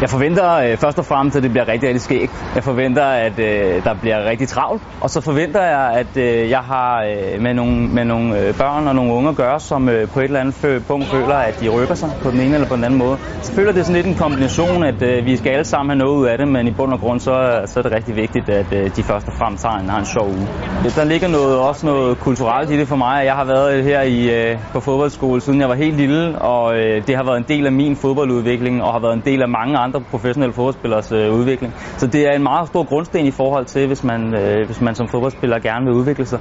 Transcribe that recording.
Jeg forventer øh, først og fremmest, at det bliver rigtig, rigtig skægt. Jeg forventer, at øh, der bliver rigtig travlt. Og så forventer jeg, at øh, jeg har øh, med nogle, med nogle øh, børn og nogle unge at gøre, som øh, på et eller andet fø- punkt føler, at de rykker sig på den ene eller på den anden måde. Så føler det sådan lidt en kombination, at øh, vi skal alle sammen have noget ud af det, men i bund og grund, så, så er det rigtig vigtigt, at øh, de først og fremmest har en, har en sjov uge. Der ligger noget, også noget kulturelt i det for mig. Jeg har været her i, øh, på fodboldskole, siden jeg var helt lille, og øh, det har været en del af min fodboldudvikling, og har været en del af mange andre professionelle fodboldspillers øh, udvikling. Så det er en meget stor grundsten i forhold til, hvis man, øh, hvis man som fodboldspiller gerne vil udvikle sig.